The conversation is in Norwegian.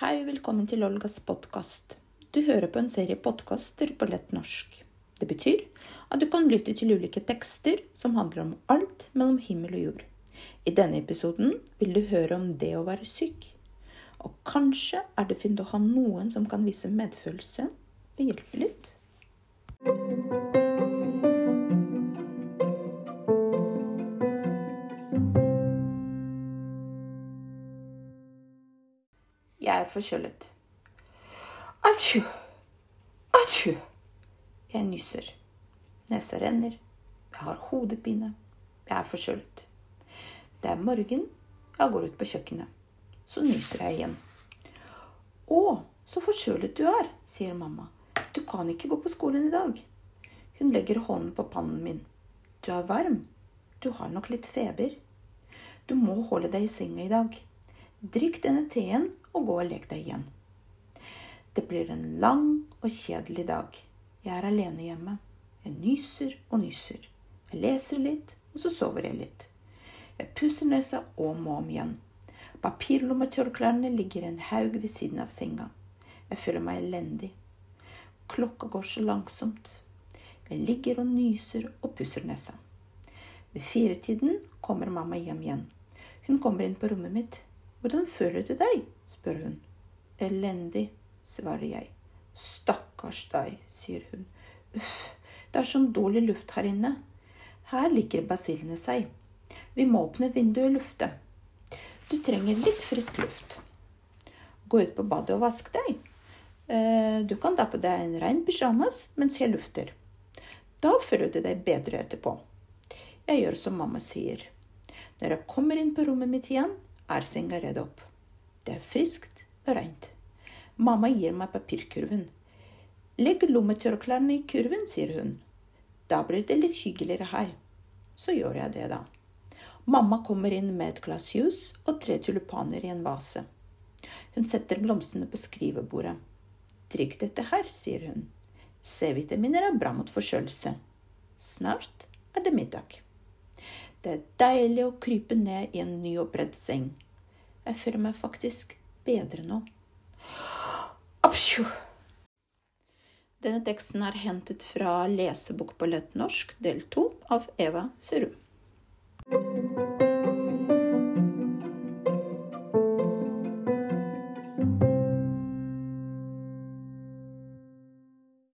Hei velkommen til Olgas podkast. Du hører på en serie podkaster på lett norsk. Det betyr at du kan lytte til ulike tekster som handler om alt mellom himmel og jord. I denne episoden vil du høre om det å være syk. Og kanskje er det fint å ha noen som kan vise medfølelse og hjelpe litt. Forkjølet. Atsju! Atsju! Jeg nyser. Nesa renner. Jeg har hodepine. Jeg er forkjølet. Det er morgen. Jeg går ut på kjøkkenet. Så nyser jeg igjen. Å, så forkjølet du er, sier mamma. Du kan ikke gå på skolen i dag. Hun legger hånden på pannen min. Du er varm. Du har nok litt feber. Du må holde deg i senga i dag. Drikk denne teen og gå og lek deg igjen. Det blir en lang og kjedelig dag. Jeg er alene hjemme. Jeg nyser og nyser. Jeg leser litt, og så sover jeg litt. Jeg pusser nesa om og om igjen. Papirlommetørklærne ligger i en haug ved siden av senga. Jeg føler meg elendig. Klokka går så langsomt. Jeg ligger og nyser og pusser nesa. Ved firetiden kommer mamma hjem igjen. Hun kommer inn på rommet mitt. Hvordan føler du deg? spør hun. Elendig, svarer jeg. Stakkars deg, sier hun. Uff, det er sånn dårlig luft her inne. Her liker basillene seg. Vi må åpne vinduet og lufte. Du trenger litt frisk luft. Gå ut på badet og vask deg. Eh, du kan ta på deg en ren pysjamas mens jeg lufter. Da føler du deg bedre etterpå. Jeg gjør som mamma sier. Når jeg kommer inn på rommet mitt igjen, er senga redd opp. Det er friskt og rent. Mamma gir meg papirkurven. Legg lommetørklærne i kurven, sier hun. Da blir det litt hyggeligere her. Så gjør jeg det, da. Mamma kommer inn med et glass juice og tre tulipaner i en vase. Hun setter blomstene på skrivebordet. Drikk dette her, sier hun. C-vitaminer er bra mot forkjølelse. Snart er det middag. Det er deilig å krype ned i en nyoppredd seng. Jeg føler meg faktisk bedre nå. Apsjo! Denne teksten er hentet fra Lesebok på lett norsk, del to av Eva Serud.